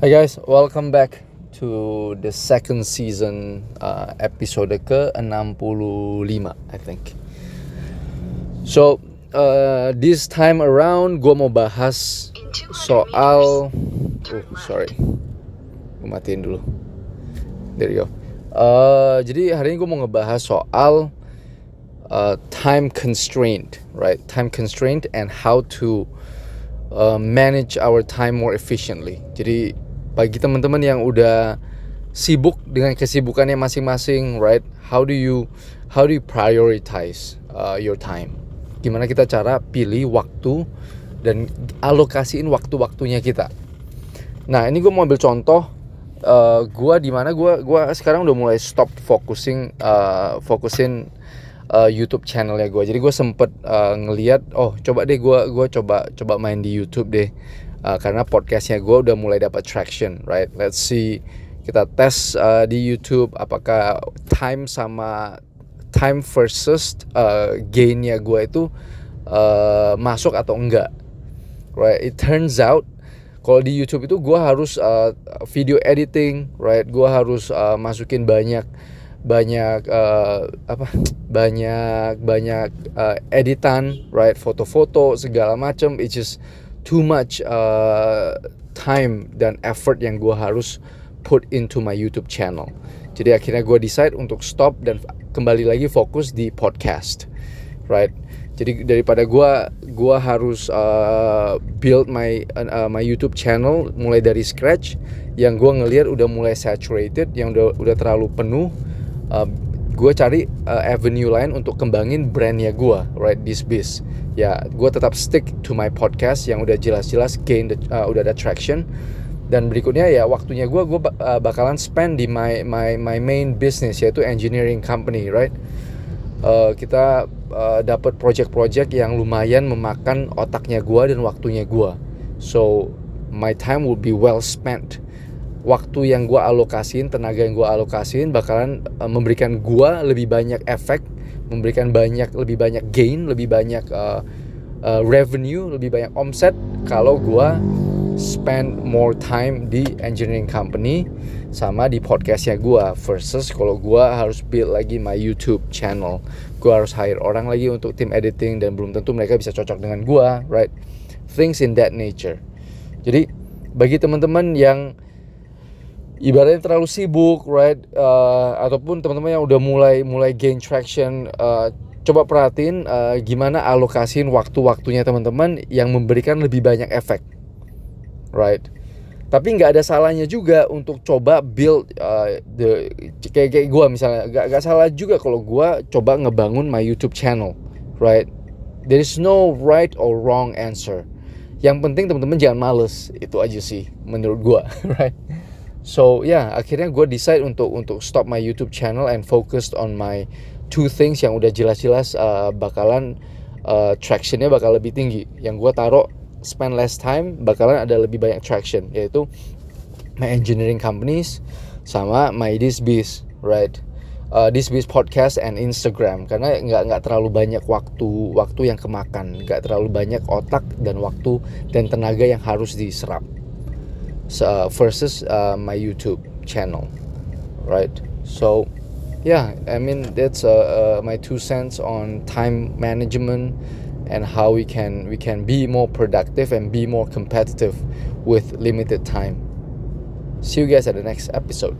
Hi guys, welcome back to the second season uh, episode ke-65 I think. So, uh, this time around gue mau bahas soal Oh, sorry. Gue matiin dulu. There you go. Uh, jadi hari ini gue mau ngebahas soal uh, time constraint, right? Time constraint and how to uh, manage our time more efficiently. Jadi bagi teman-teman yang udah sibuk dengan kesibukannya masing-masing, right? How do you how do you prioritize uh, your time? Gimana kita cara pilih waktu dan alokasiin waktu-waktunya kita. Nah, ini gue mau ambil contoh uh, gue di mana gue gua sekarang udah mulai stop focusing uh, fokusin uh, YouTube channelnya gue. Jadi gue sempet uh, ngeliat, oh coba deh gue gua coba coba main di YouTube deh uh, karena podcastnya gue udah mulai dapat traction right? Let's see. Kita tes uh, di YouTube apakah time sama time versus uh, gainnya gue itu uh, masuk atau enggak. Right? It turns out kalau di YouTube itu gue harus uh, video editing right? Gue harus uh, masukin banyak banyak uh, apa? Banyak banyak uh, editan right? Foto-foto segala macam it's just too much uh, time dan effort yang gue harus put into my YouTube channel. Jadi akhirnya gue decide untuk stop dan kembali lagi fokus di podcast, right? Jadi daripada gue gua harus uh, build my uh, my YouTube channel mulai dari scratch, yang gue ngelihat udah mulai saturated, yang udah udah terlalu penuh, uh, gue cari uh, avenue lain untuk kembangin brandnya gue right this biz. Ya gue tetap stick to my podcast yang udah jelas-jelas gain the, uh, udah ada traction. Dan berikutnya ya waktunya gue gue uh, bakalan spend di my my my main business yaitu engineering company right? Uh, kita uh, dapat project-project yang lumayan memakan otaknya gue dan waktunya gue so my time will be well spent waktu yang gue alokasin, tenaga yang gue alokasin bakalan uh, memberikan gue lebih banyak efek, memberikan banyak lebih banyak gain, lebih banyak uh, uh, revenue, lebih banyak omset kalau gue spend more time di engineering company sama di podcastnya gue versus kalau gue harus build lagi my YouTube channel. Gue harus hire orang lagi untuk tim editing dan belum tentu mereka bisa cocok dengan gue right? Things in that nature. Jadi bagi teman-teman yang ibaratnya terlalu sibuk right? Uh, ataupun teman-teman yang udah mulai mulai gain traction uh, coba perhatiin uh, gimana alokasiin waktu-waktunya teman-teman yang memberikan lebih banyak efek right? Tapi nggak ada salahnya juga untuk coba build uh, the kayak kayak gue misalnya nggak nggak salah juga kalau gue coba ngebangun my YouTube channel right? There is no right or wrong answer. Yang penting teman-teman jangan males itu aja sih menurut gue right so ya yeah, akhirnya gue decide untuk untuk stop my YouTube channel and focus on my two things yang udah jelas-jelas uh, bakalan uh, tractionnya bakal lebih tinggi. Yang gue taruh spend less time bakalan ada lebih banyak traction yaitu my engineering companies sama my this biz right? Uh, this biz podcast and Instagram. Karena nggak nggak terlalu banyak waktu waktu yang kemakan. Nggak terlalu banyak otak dan waktu dan tenaga yang harus diserap uh, versus uh, my YouTube channel, right? So, yeah, I mean that's uh, uh, my two cents on time management and how we can we can be more productive and be more competitive with limited time. See you guys at the next episode.